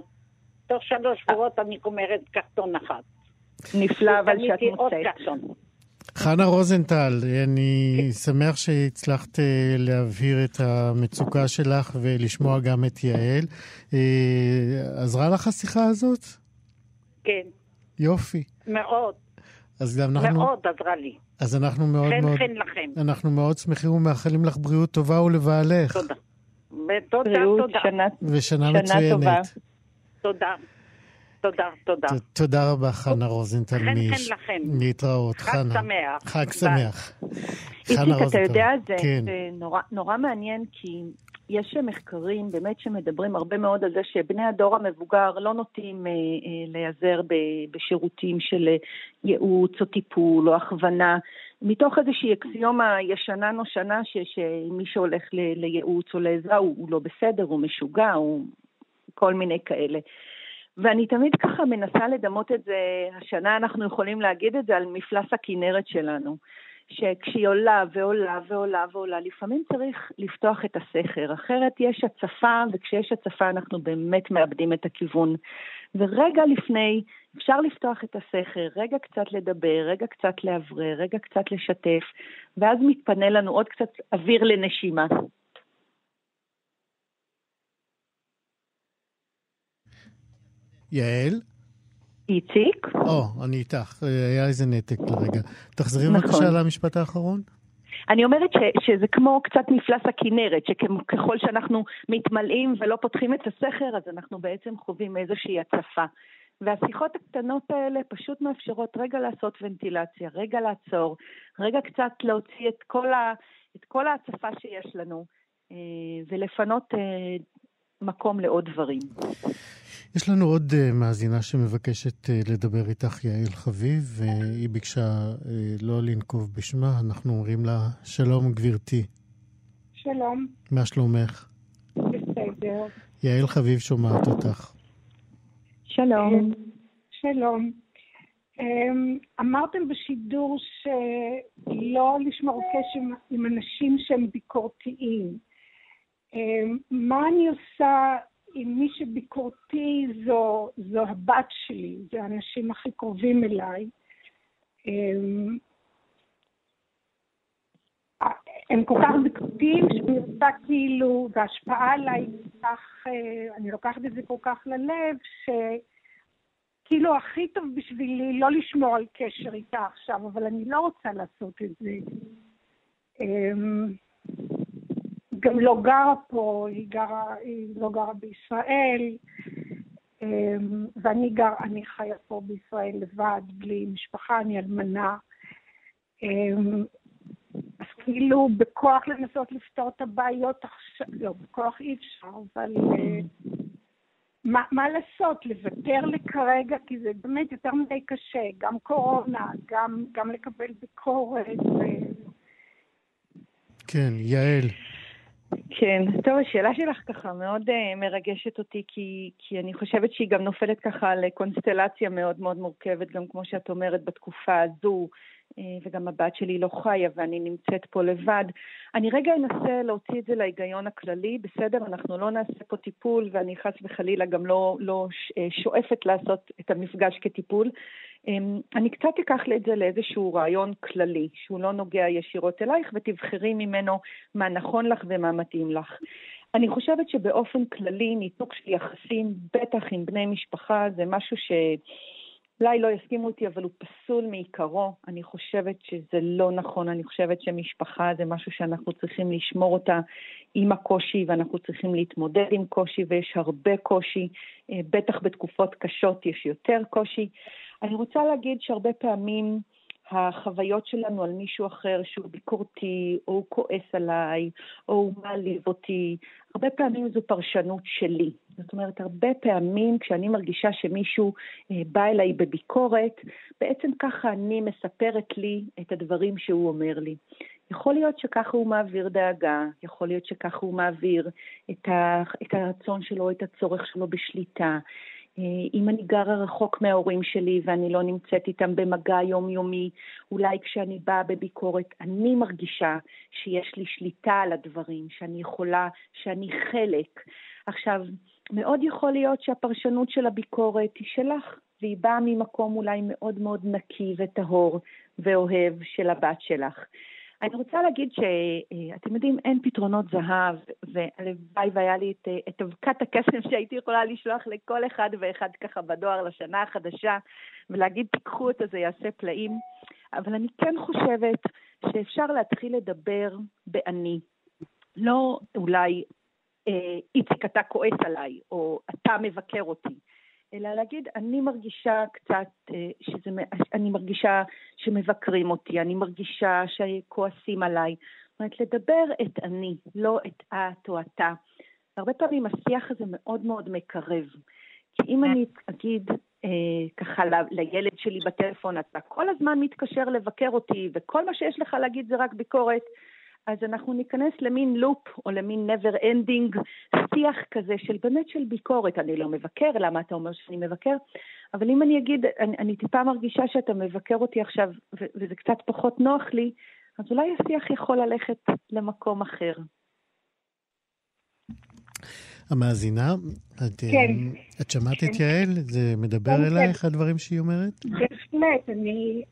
תוך שלוש שבועות אני גומרת קרטון אחד. נפלא, אבל שאת מוצאת. קרטון. חנה רוזנטל, אני שמח שהצלחת אה, להבהיר את המצוקה שלך ולשמוע גם את יעל. אה, עזרה לך השיחה הזאת? כן, יופי. מאוד, אז גם אנחנו, מאוד עזרה לי. אז אנחנו מאוד חן מאוד, חן לכם. אנחנו מאוד שמחים ומאחלים לך בריאות טובה ולבעלך. תודה. ותודה, בריאות, תודה, שנה, ושנה שנה מצוינת. טובה. תודה. תודה, תודה. ת- תודה רבה, חנה רוזנטל. חן חן לכם. להתראות, חג חנה. שמח. חג. שמח. איציק, אתה. יודע, זה, כן. זה נורא, נורא מעניין, כי יש מחקרים באמת שמדברים הרבה מאוד על זה שבני הדור המבוגר לא נוטים אה, אה, להיעזר בשירותים של אה, ייעוץ או טיפול או הכוונה, מתוך איזושהי אקסיומה ישנה נושנה שמי שהולך ל- לייעוץ או לעזרה הוא, הוא לא בסדר, הוא משוגע, הוא כל מיני כאלה. ואני תמיד ככה מנסה לדמות את זה, השנה אנחנו יכולים להגיד את זה על מפלס הכנרת שלנו. שכשהיא עולה ועולה ועולה ועולה, לפעמים צריך לפתוח את הסכר, אחרת יש הצפה, וכשיש הצפה אנחנו באמת מאבדים את הכיוון. ורגע לפני, אפשר לפתוח את הסכר, רגע קצת לדבר, רגע קצת לאוורר, רגע קצת לשתף, ואז מתפנה לנו עוד קצת אוויר לנשימה. יעל? איציק? או, אני איתך. אה, היה איזה נתק לרגע. תחזרי נכון. בבקשה למשפט האחרון. אני אומרת ש, שזה כמו קצת מפלס הכנרת, שככל שאנחנו מתמלאים ולא פותחים את הסכר, אז אנחנו בעצם חווים איזושהי הצפה. והשיחות הקטנות האלה פשוט מאפשרות רגע לעשות ונטילציה, רגע לעצור, רגע קצת להוציא את כל, ה, את כל ההצפה שיש לנו, אה, ולפנות אה, מקום לעוד דברים. יש לנו עוד uh, מאזינה שמבקשת uh, לדבר איתך, יעל חביב, והיא ביקשה uh, לא לנקוב בשמה. אנחנו אומרים לה, שלום גברתי, שלום, מה שלומך? בסדר. יעל חביב שומעת אותך. שלום. שלום. אמ, אמרתם בשידור שלא לשמור קשר עם- עם אנשים שהם ביקורתיים. אמ, מה אני עושה עם מי שביקורתי זו, זו הבת שלי, זה האנשים הכי קרובים אליי. אמ, הם כל כך ביקורתיים, שאני רוצה כאילו, וההשפעה עליי כל כך, אה, אני לוקחת את זה כל כך ללב, שכאילו הכי טוב בשבילי לא לשמור על קשר איתה עכשיו, אבל אני לא רוצה לעשות את זה. גם לא גרה פה, היא, גרה, היא לא גרה בישראל, אמ, ואני גר, אני חיה פה בישראל לבד, בלי משפחה, אני אלמנה. אמ, אז כאילו בכוח לנסות לפתור את הבעיות עכשיו, לא, בכוח אי אפשר, אבל אה, מה, מה לעשות? לוותר לי כרגע, כי זה באמת יותר מדי קשה, גם קורונה, גם, גם לקבל ביקורת. ו... כן, יעל. כן, טוב, השאלה שלך ככה מאוד uh, מרגשת אותי, כי, כי אני חושבת שהיא גם נופלת ככה על קונסטלציה מאוד מאוד מורכבת, גם כמו שאת אומרת, בתקופה הזו, uh, וגם הבת שלי לא חיה ואני נמצאת פה לבד. אני רגע אנסה להוציא את זה להיגיון הכללי, בסדר, אנחנו לא נעשה פה טיפול, ואני חס וחלילה גם לא, לא אה, שואפת לעשות את המפגש כטיפול. אמ, אני קצת אקח את זה לאיזשהו רעיון כללי, שהוא לא נוגע ישירות אלייך, ותבחרי ממנו מה נכון לך ומה מתאים לך. אני חושבת שבאופן כללי ניתוק של יחסים, בטח עם בני משפחה, זה משהו ש... אולי לא יסכימו אותי, אבל הוא פסול מעיקרו. אני חושבת שזה לא נכון, אני חושבת שמשפחה זה משהו שאנחנו צריכים לשמור אותה עם הקושי, ואנחנו צריכים להתמודד עם קושי, ויש הרבה קושי, אה, בטח בתקופות קשות יש יותר קושי. אני רוצה להגיד שהרבה פעמים החוויות שלנו על מישהו אחר שהוא ביקורתי, או הוא כועס עליי, או הוא מעליב אותי, הרבה פעמים זו פרשנות שלי. זאת אומרת, הרבה פעמים כשאני מרגישה שמישהו אה, בא אליי בביקורת, בעצם ככה אני מספרת לי את הדברים שהוא אומר לי. יכול להיות שככה הוא מעביר דאגה, יכול להיות שככה הוא מעביר את, ה, את הרצון שלו, את הצורך שלו בשליטה. אה, אם אני גרה רחוק מההורים שלי ואני לא נמצאת איתם במגע יומיומי, אולי כשאני באה בביקורת, אני מרגישה שיש לי שליטה על הדברים, שאני יכולה, שאני חלק. עכשיו, מאוד יכול להיות שהפרשנות של הביקורת היא שלך, והיא באה ממקום אולי מאוד מאוד נקי וטהור ואוהב של הבת שלך. אני רוצה להגיד שאתם יודעים, אין פתרונות זהב, והלוואי והיה לי את, את אבקת הקסם שהייתי יכולה לשלוח לכל אחד ואחד ככה בדואר לשנה החדשה, ולהגיד, תיקחו את זה, יעשה פלאים. אבל אני כן חושבת שאפשר להתחיל לדבר באני. לא אולי, אה, איציק, אתה כועס עליי, או אתה מבקר אותי. אלא להגיד, אני מרגישה קצת, אה, שזה, אני מרגישה שמבקרים אותי, אני מרגישה שכועסים עליי. זאת אומרת, לדבר את אני, לא את את או אתה. הרבה פעמים השיח הזה מאוד מאוד מקרב. כי אם אני אגיד אה, ככה ל, לילד שלי בטלפון, אתה כל הזמן מתקשר לבקר אותי, וכל מה שיש לך להגיד זה רק ביקורת, אז אנחנו ניכנס למין לופ או למין never ending שיח כזה של באמת של ביקורת. אני לא מבקר, למה אתה אומר שאני מבקר? אבל אם אני אגיד, אני, אני טיפה מרגישה שאתה מבקר אותי עכשיו ו- וזה קצת פחות נוח לי, אז אולי השיח יכול ללכת למקום אחר. המאזינה, את, כן. את שמעת כן. את יעל? זה מדבר כן, אלייך, כן. הדברים שהיא אומרת? בהחלט, אני...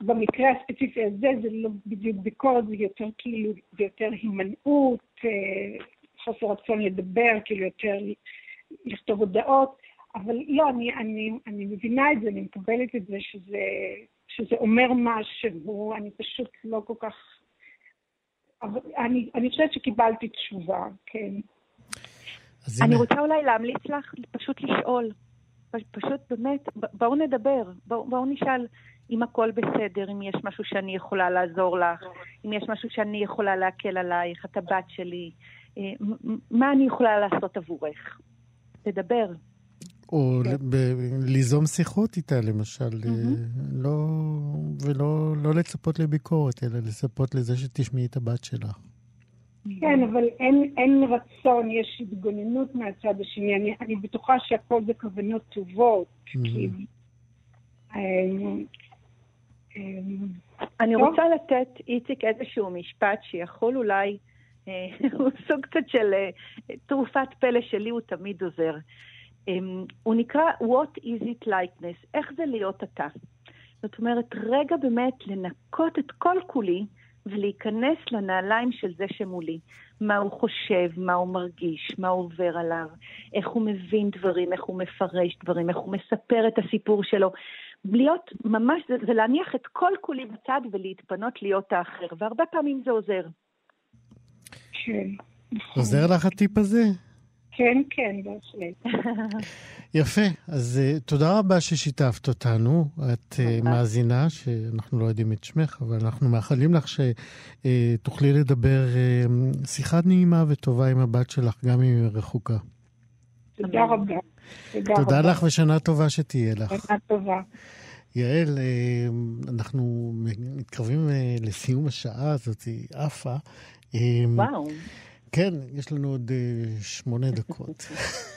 במקרה הספציפי הזה זה לא בדיוק ביקורת, זה יותר כאילו, זה יותר הימנעות, אה, חוסר רצון לדבר, כאילו יותר לכתוב הודעות, אבל לא, אני, אני, אני מבינה את זה, אני מקבלת את זה שזה, שזה אומר משהו, אני פשוט לא כל כך... אבל אני, אני חושבת שקיבלתי תשובה, כן. אני הנה, רוצה אולי להמליץ לך פשוט לשאול. פשוט באמת, בואו נדבר, בואו, בואו נשאל אם הכל בסדר, אם יש משהו שאני יכולה לעזור לך, אם יש משהו שאני יכולה להקל עלייך, את הבת שלי, אה, מה אני יכולה לעשות עבורך? תדבר. או ב- ליזום שיחות איתה, למשל, אה, לא, ולא לא לצפות לביקורת, אלא לצפות לזה שתשמעי את הבת שלך. כן, אבל אין, אין רצון, יש התגוננות מהצד השני. אני, אני בטוחה שהכל זה כוונות טובות. כי... אמ, אמ, אני. רוצה לתת, איציק, איזשהו משפט שיכול אולי, אה, הוא סוג קצת של אה, תרופת פלא שלי, הוא תמיד עוזר. אמ, הוא נקרא What is it likeness, איך זה להיות אתה. זאת אומרת, רגע באמת לנקות את כל כולי ולהיכנס לנעליים של זה שמולי. מה הוא חושב, מה הוא מרגיש, מה עובר עליו, איך הוא מבין דברים, איך הוא מפרש דברים, איך הוא מספר את הסיפור שלו. להיות ממש, זה, זה להניח את כל כולי בצד ולהתפנות להיות האחר, והרבה פעמים זה עוזר. כן, עוזר לך הטיפ הזה? כן, כן, בהחלט. יפה, אז uh, תודה רבה ששיתפת אותנו. את uh, מאזינה, שאנחנו לא יודעים את שמך, אבל אנחנו מאחלים לך שתוכלי לדבר uh, שיחה נעימה וטובה עם הבת שלך, גם אם היא רחוקה. תודה רבה. תודה תודה רבה. לך ושנה טובה שתהיה לך. שנה טובה. יעל, אה, אנחנו מתקרבים אה, לסיום השעה הזאת, היא עפה. אה, וואו, כן, יש לנו עוד אה, שמונה דקות.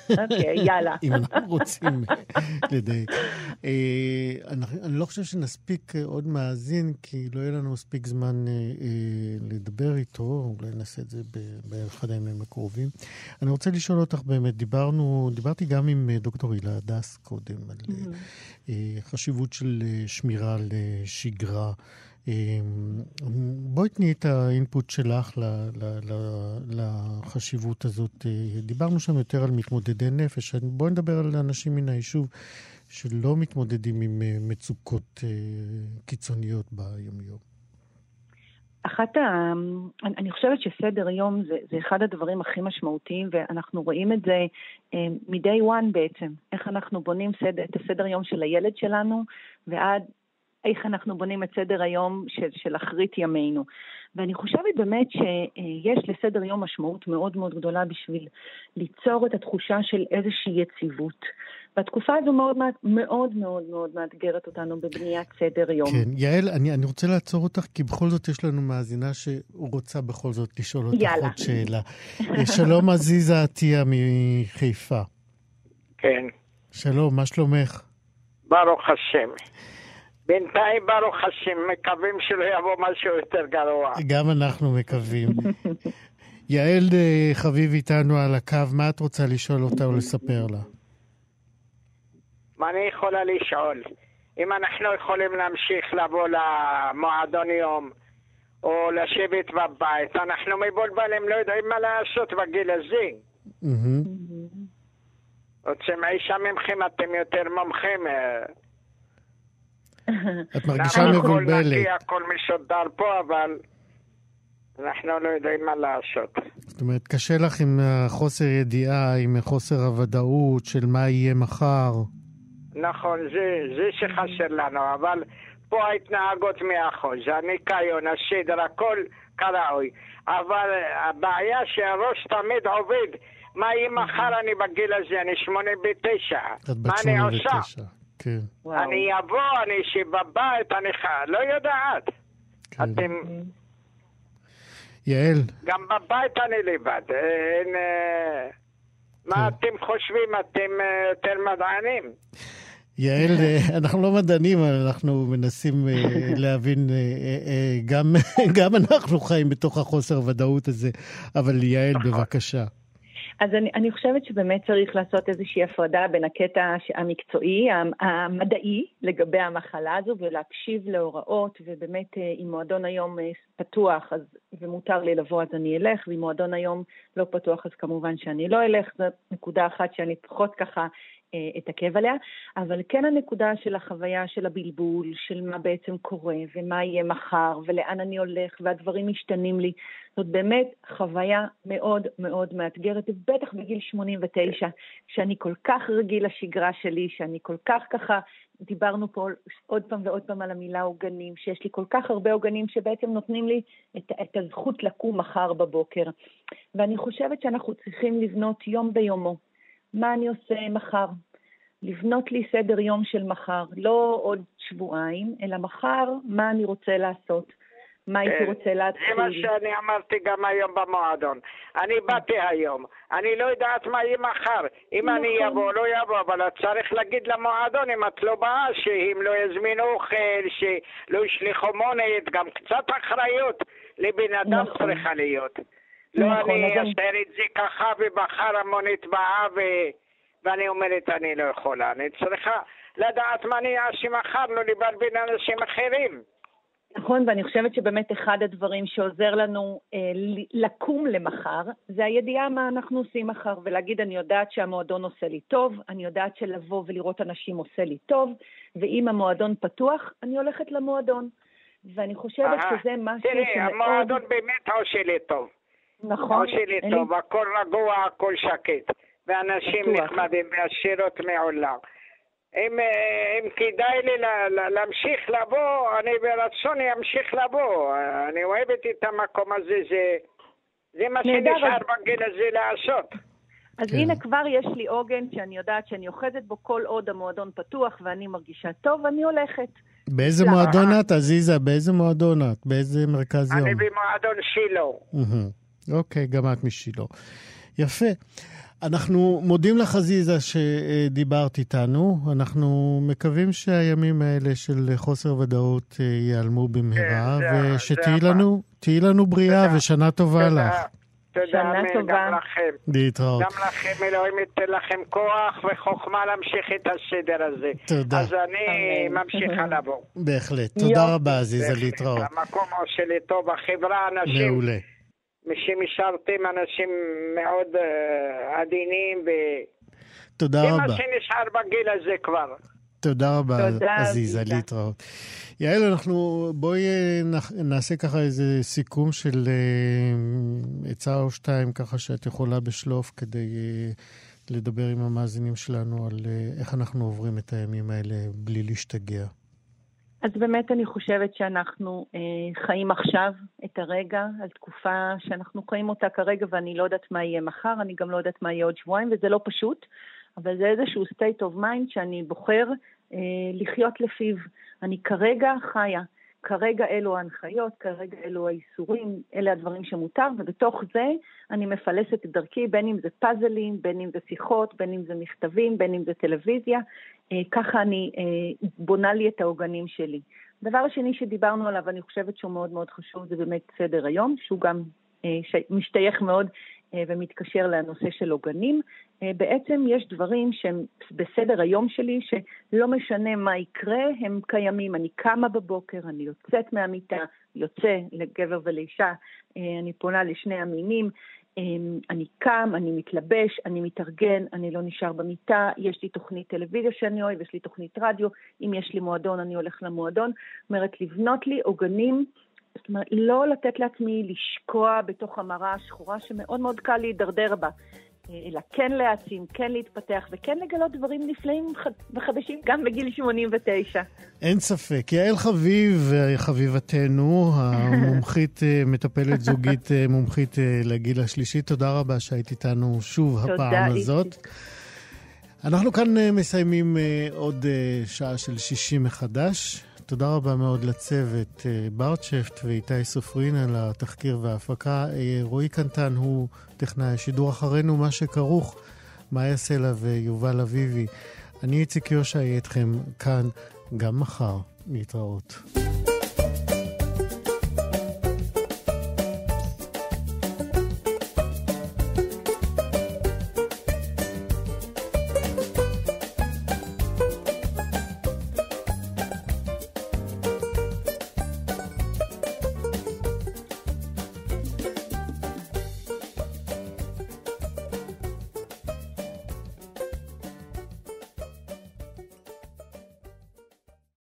אוקיי, יאללה. אם אנחנו רוצים לדייק. אה, אני לא חושב שנספיק אה, עוד מאזין, כי לא יהיה לנו מספיק זמן לדבר איתו, אולי נעשה את זה באחד הימים הקרובים. אני רוצה לשאול אותך באמת, דיברנו, דיברתי גם עם דוקטור הילה הדס קודם, על אה, חשיבות של שמירה על שגרה. בואי תני את האינפוט שלך לחשיבות הזאת. דיברנו שם יותר על מתמודדי נפש, בואי נדבר על אנשים מן היישוב שלא מתמודדים עם מצוקות קיצוניות ביומיום. אחת ה... אני חושבת שסדר יום זה, זה אחד הדברים הכי משמעותיים, ואנחנו רואים את זה אה, מ-day one בעצם, איך אנחנו בונים סדר, את הסדר יום של הילד שלנו, ועד איך אנחנו בונים את סדר היום של, של אחרית ימינו. ואני חושבת באמת שיש לסדר יום משמעות מאוד מאוד גדולה בשביל ליצור את התחושה של איזושהי יציבות. והתקופה הזו מאוד מאוד מאוד מאוד מאתגרת אותנו בבניית סדר יום. כן, יעל, אני, אני רוצה לעצור אותך, כי בכל זאת יש לנו מאזינה שרוצה בכל זאת לשאול אותך יאללה. עוד שאלה. שלום עזיזה עטיה מחיפה. כן. שלום, מה שלומך? ברוך השם. בינתיים ברוך השם, מקווים שלא יבוא משהו יותר גרוע. גם אנחנו מקווים. יעל אה, חביב איתנו על הקו, מה את רוצה לשאול אותה או לספר לה? מה אני יכולה לשאול? אם אנחנו יכולים להמשיך לבוא למועדון יום או לשבת בבית, אנחנו מבולבלים, לא יודעים מה לעשות בגיל הזה. רוצים אישה ממכם, אתם יותר מומחים. את מרגישה מבולבלת. הכל נקי, הכל מסודר פה, אבל אנחנו לא יודעים מה לעשות. זאת אומרת, קשה לך עם חוסר ידיעה, עם חוסר הוודאות של מה יהיה מחר. נכון, זה, זה שחסר לנו, אבל פה ההתנהגות מאה אחוז, הניקיון, הסדר, הכל כראוי. אבל הבעיה שהראש תמיד עובד. מה יהיה מחר אני בגיל הזה? אני שמונה ותשע. מה אני עושה? כן. אני אבוא, אני אשב בבית, אני ח... לא יודעת. כן. אתם... יעל. גם בבית אני לבד. אין... אה, מה כן. אתם חושבים? אתם אה, יותר מדענים? יעל, אה, אנחנו לא מדענים, אבל אנחנו מנסים להבין, גם, גם אנחנו חיים בתוך החוסר ודאות הזה, אבל יעל, נכון. בבקשה. אז אני, אני חושבת שבאמת צריך לעשות איזושהי הפרדה בין הקטע המקצועי, המדעי, לגבי המחלה הזו, ולהקשיב להוראות, ובאמת אה, אם מועדון היום אה, פתוח אז, ומותר לי לבוא אז אני אלך, ואם מועדון היום לא פתוח אז כמובן שאני לא אלך, זו נקודה אחת שאני פחות ככה אתעכב עליה, אבל כן הנקודה של החוויה של הבלבול, של מה בעצם קורה ומה יהיה מחר ולאן אני הולך והדברים משתנים לי. זאת באמת חוויה מאוד מאוד מאתגרת, ובטח בגיל 89, שאני כל כך רגיל לשגרה שלי, שאני כל כך ככה, דיברנו פה עוד פעם ועוד פעם על המילה עוגנים, שיש לי כל כך הרבה עוגנים שבעצם נותנים לי את, את הזכות לקום מחר בבוקר. ואני חושבת שאנחנו צריכים לבנות יום ביומו. מה אני עושה מחר. לבנות לי סדר יום של מחר, לא עוד שבועיים, אלא מחר מה אני רוצה לעשות. מה הייתי כן. רוצה להתחיל. זה מה שאני אמרתי גם היום במועדון. אני באתי היום, אני לא יודעת מה יהיה מחר. אם אני נכון. אבוא, לא יבוא, אבל את צריך להגיד למועדון, אם את לא באה, שהם לא יזמינו אוכל, שלא ישלחו מונית, גם קצת אחריות לבן אדם נכון. צריכה להיות. לא נכון, אני אעשה את זה ככה ובחר המונית באה ו... ואני אומרת אני לא יכולה, אני צריכה לדעת מה אני אעשה מחר, לא לבלבל אנשים אחרים. נכון, ואני חושבת שבאמת אחד הדברים שעוזר לנו אה, לקום למחר, זה הידיעה מה אנחנו עושים מחר, ולהגיד אני יודעת שהמועדון עושה לי טוב, אני יודעת שלבוא ולראות אנשים עושה לי טוב, ואם המועדון פתוח, אני הולכת למועדון. ואני חושבת שזה משהו שמאוד... תראי, המועדון באמת עושה לי טוב. נכון. עושה לי טוב, הכל רגוע, הכל שקט. ואנשים נחמדים והשירות מעולם. אם, אה, אם כדאי לי להמשיך לבוא, אני ברצון אמשיך לבוא. אני אוהבת את המקום הזה, זה, זה מה שנשאר בגיל הזה לעשות. אז כן. הנה כבר יש לי עוגן שאני יודעת שאני אוחזת בו כל עוד המועדון פתוח ואני מרגישה טוב, אני הולכת. באיזה לא. מועדון את, עזיזה? באיזה מועדון את? באיזה מרכז יום? אני במועדון שילה. אוקיי, גם את משילה. יפה. אנחנו מודים לך, עזיזה, שדיברת איתנו. אנחנו מקווים שהימים האלה של חוסר ודאות אה, ייעלמו במהרה, כן, ושתהיי לנו, לנו בריאה תודה. ושנה טובה תודה. לך. תודה, אמן, גם לכם. להתראות. גם לכם, אלוהים ייתן לכם כוח וחוכמה להמשיך את הסדר הזה. תודה. אז אני ממשיכה לבוא. בהחלט. תודה רבה, עזיזה, להתראות. המקום עושה לי טוב, החברה, אנשים... מעולה. שמשרתים אנשים מאוד uh, עדינים ו... תודה רבה. זה מה שנשאר בגיל הזה כבר. תודה רבה, עזיזה, להתראות. יעל, אנחנו, בואי אה, נעשה ככה איזה סיכום של uh, עצה או שתיים, ככה שאת יכולה בשלוף כדי לדבר עם המאזינים שלנו על איך אנחנו עוברים את הימים האלה בלי להשתגע. אז באמת אני חושבת שאנחנו אה, חיים עכשיו את הרגע, על תקופה שאנחנו חיים אותה כרגע ואני לא יודעת מה יהיה מחר, אני גם לא יודעת מה יהיה עוד שבועיים וזה לא פשוט, אבל זה איזשהו state of mind שאני בוחר אה, לחיות לפיו. אני כרגע חיה. כרגע אלו ההנחיות, כרגע אלו האיסורים, אלה הדברים שמותר, ובתוך זה אני מפלסת את דרכי, בין אם זה פאזלים, בין אם זה שיחות, בין אם זה מכתבים, בין אם זה טלוויזיה. אה, ככה אני אה, בונה לי את העוגנים שלי. דבר השני שדיברנו עליו, אני חושבת שהוא מאוד מאוד חשוב, זה באמת סדר היום, שהוא גם אה, משתייך מאוד ומתקשר לנושא של עוגנים. אה, בעצם יש דברים שהם בסדר היום שלי, שלא משנה מה יקרה, הם קיימים. אני קמה בבוקר, אני יוצאת מהמיטה, יוצא לגבר ולאישה, אני פונה לשני המינים, אני קם, אני מתלבש, אני מתארגן, אני לא נשאר במיטה, יש לי תוכנית טלוויזיה שאני אוהב, יש לי תוכנית רדיו, אם יש לי מועדון, אני הולך למועדון. זאת אומרת, לבנות לי עוגנים זאת אומרת, לא לתת לעצמי לשקוע בתוך המראה השחורה שמאוד מאוד קל להידרדר בה, אלא כן להעצים, כן להתפתח וכן לגלות דברים נפלאים וחדשים גם בגיל 89. אין ספק. יעל חביב, חביבתנו, המומחית, אה, מטפלת זוגית אה, מומחית אה, לגיל השלישי, תודה רבה שהיית איתנו שוב הפעם הזאת. אנחנו כאן מסיימים עוד שעה של שישי מחדש. תודה רבה מאוד לצוות, אה, ברצ'פט ואיתי סופרין על התחקיר וההפקה. אה, רועי קנטן הוא טכנאי השידור אחרינו, מה שכרוך, מאיה סלע ויובל אביבי. אני איציק יושע אהיה איתכם כאן גם מחר. להתראות.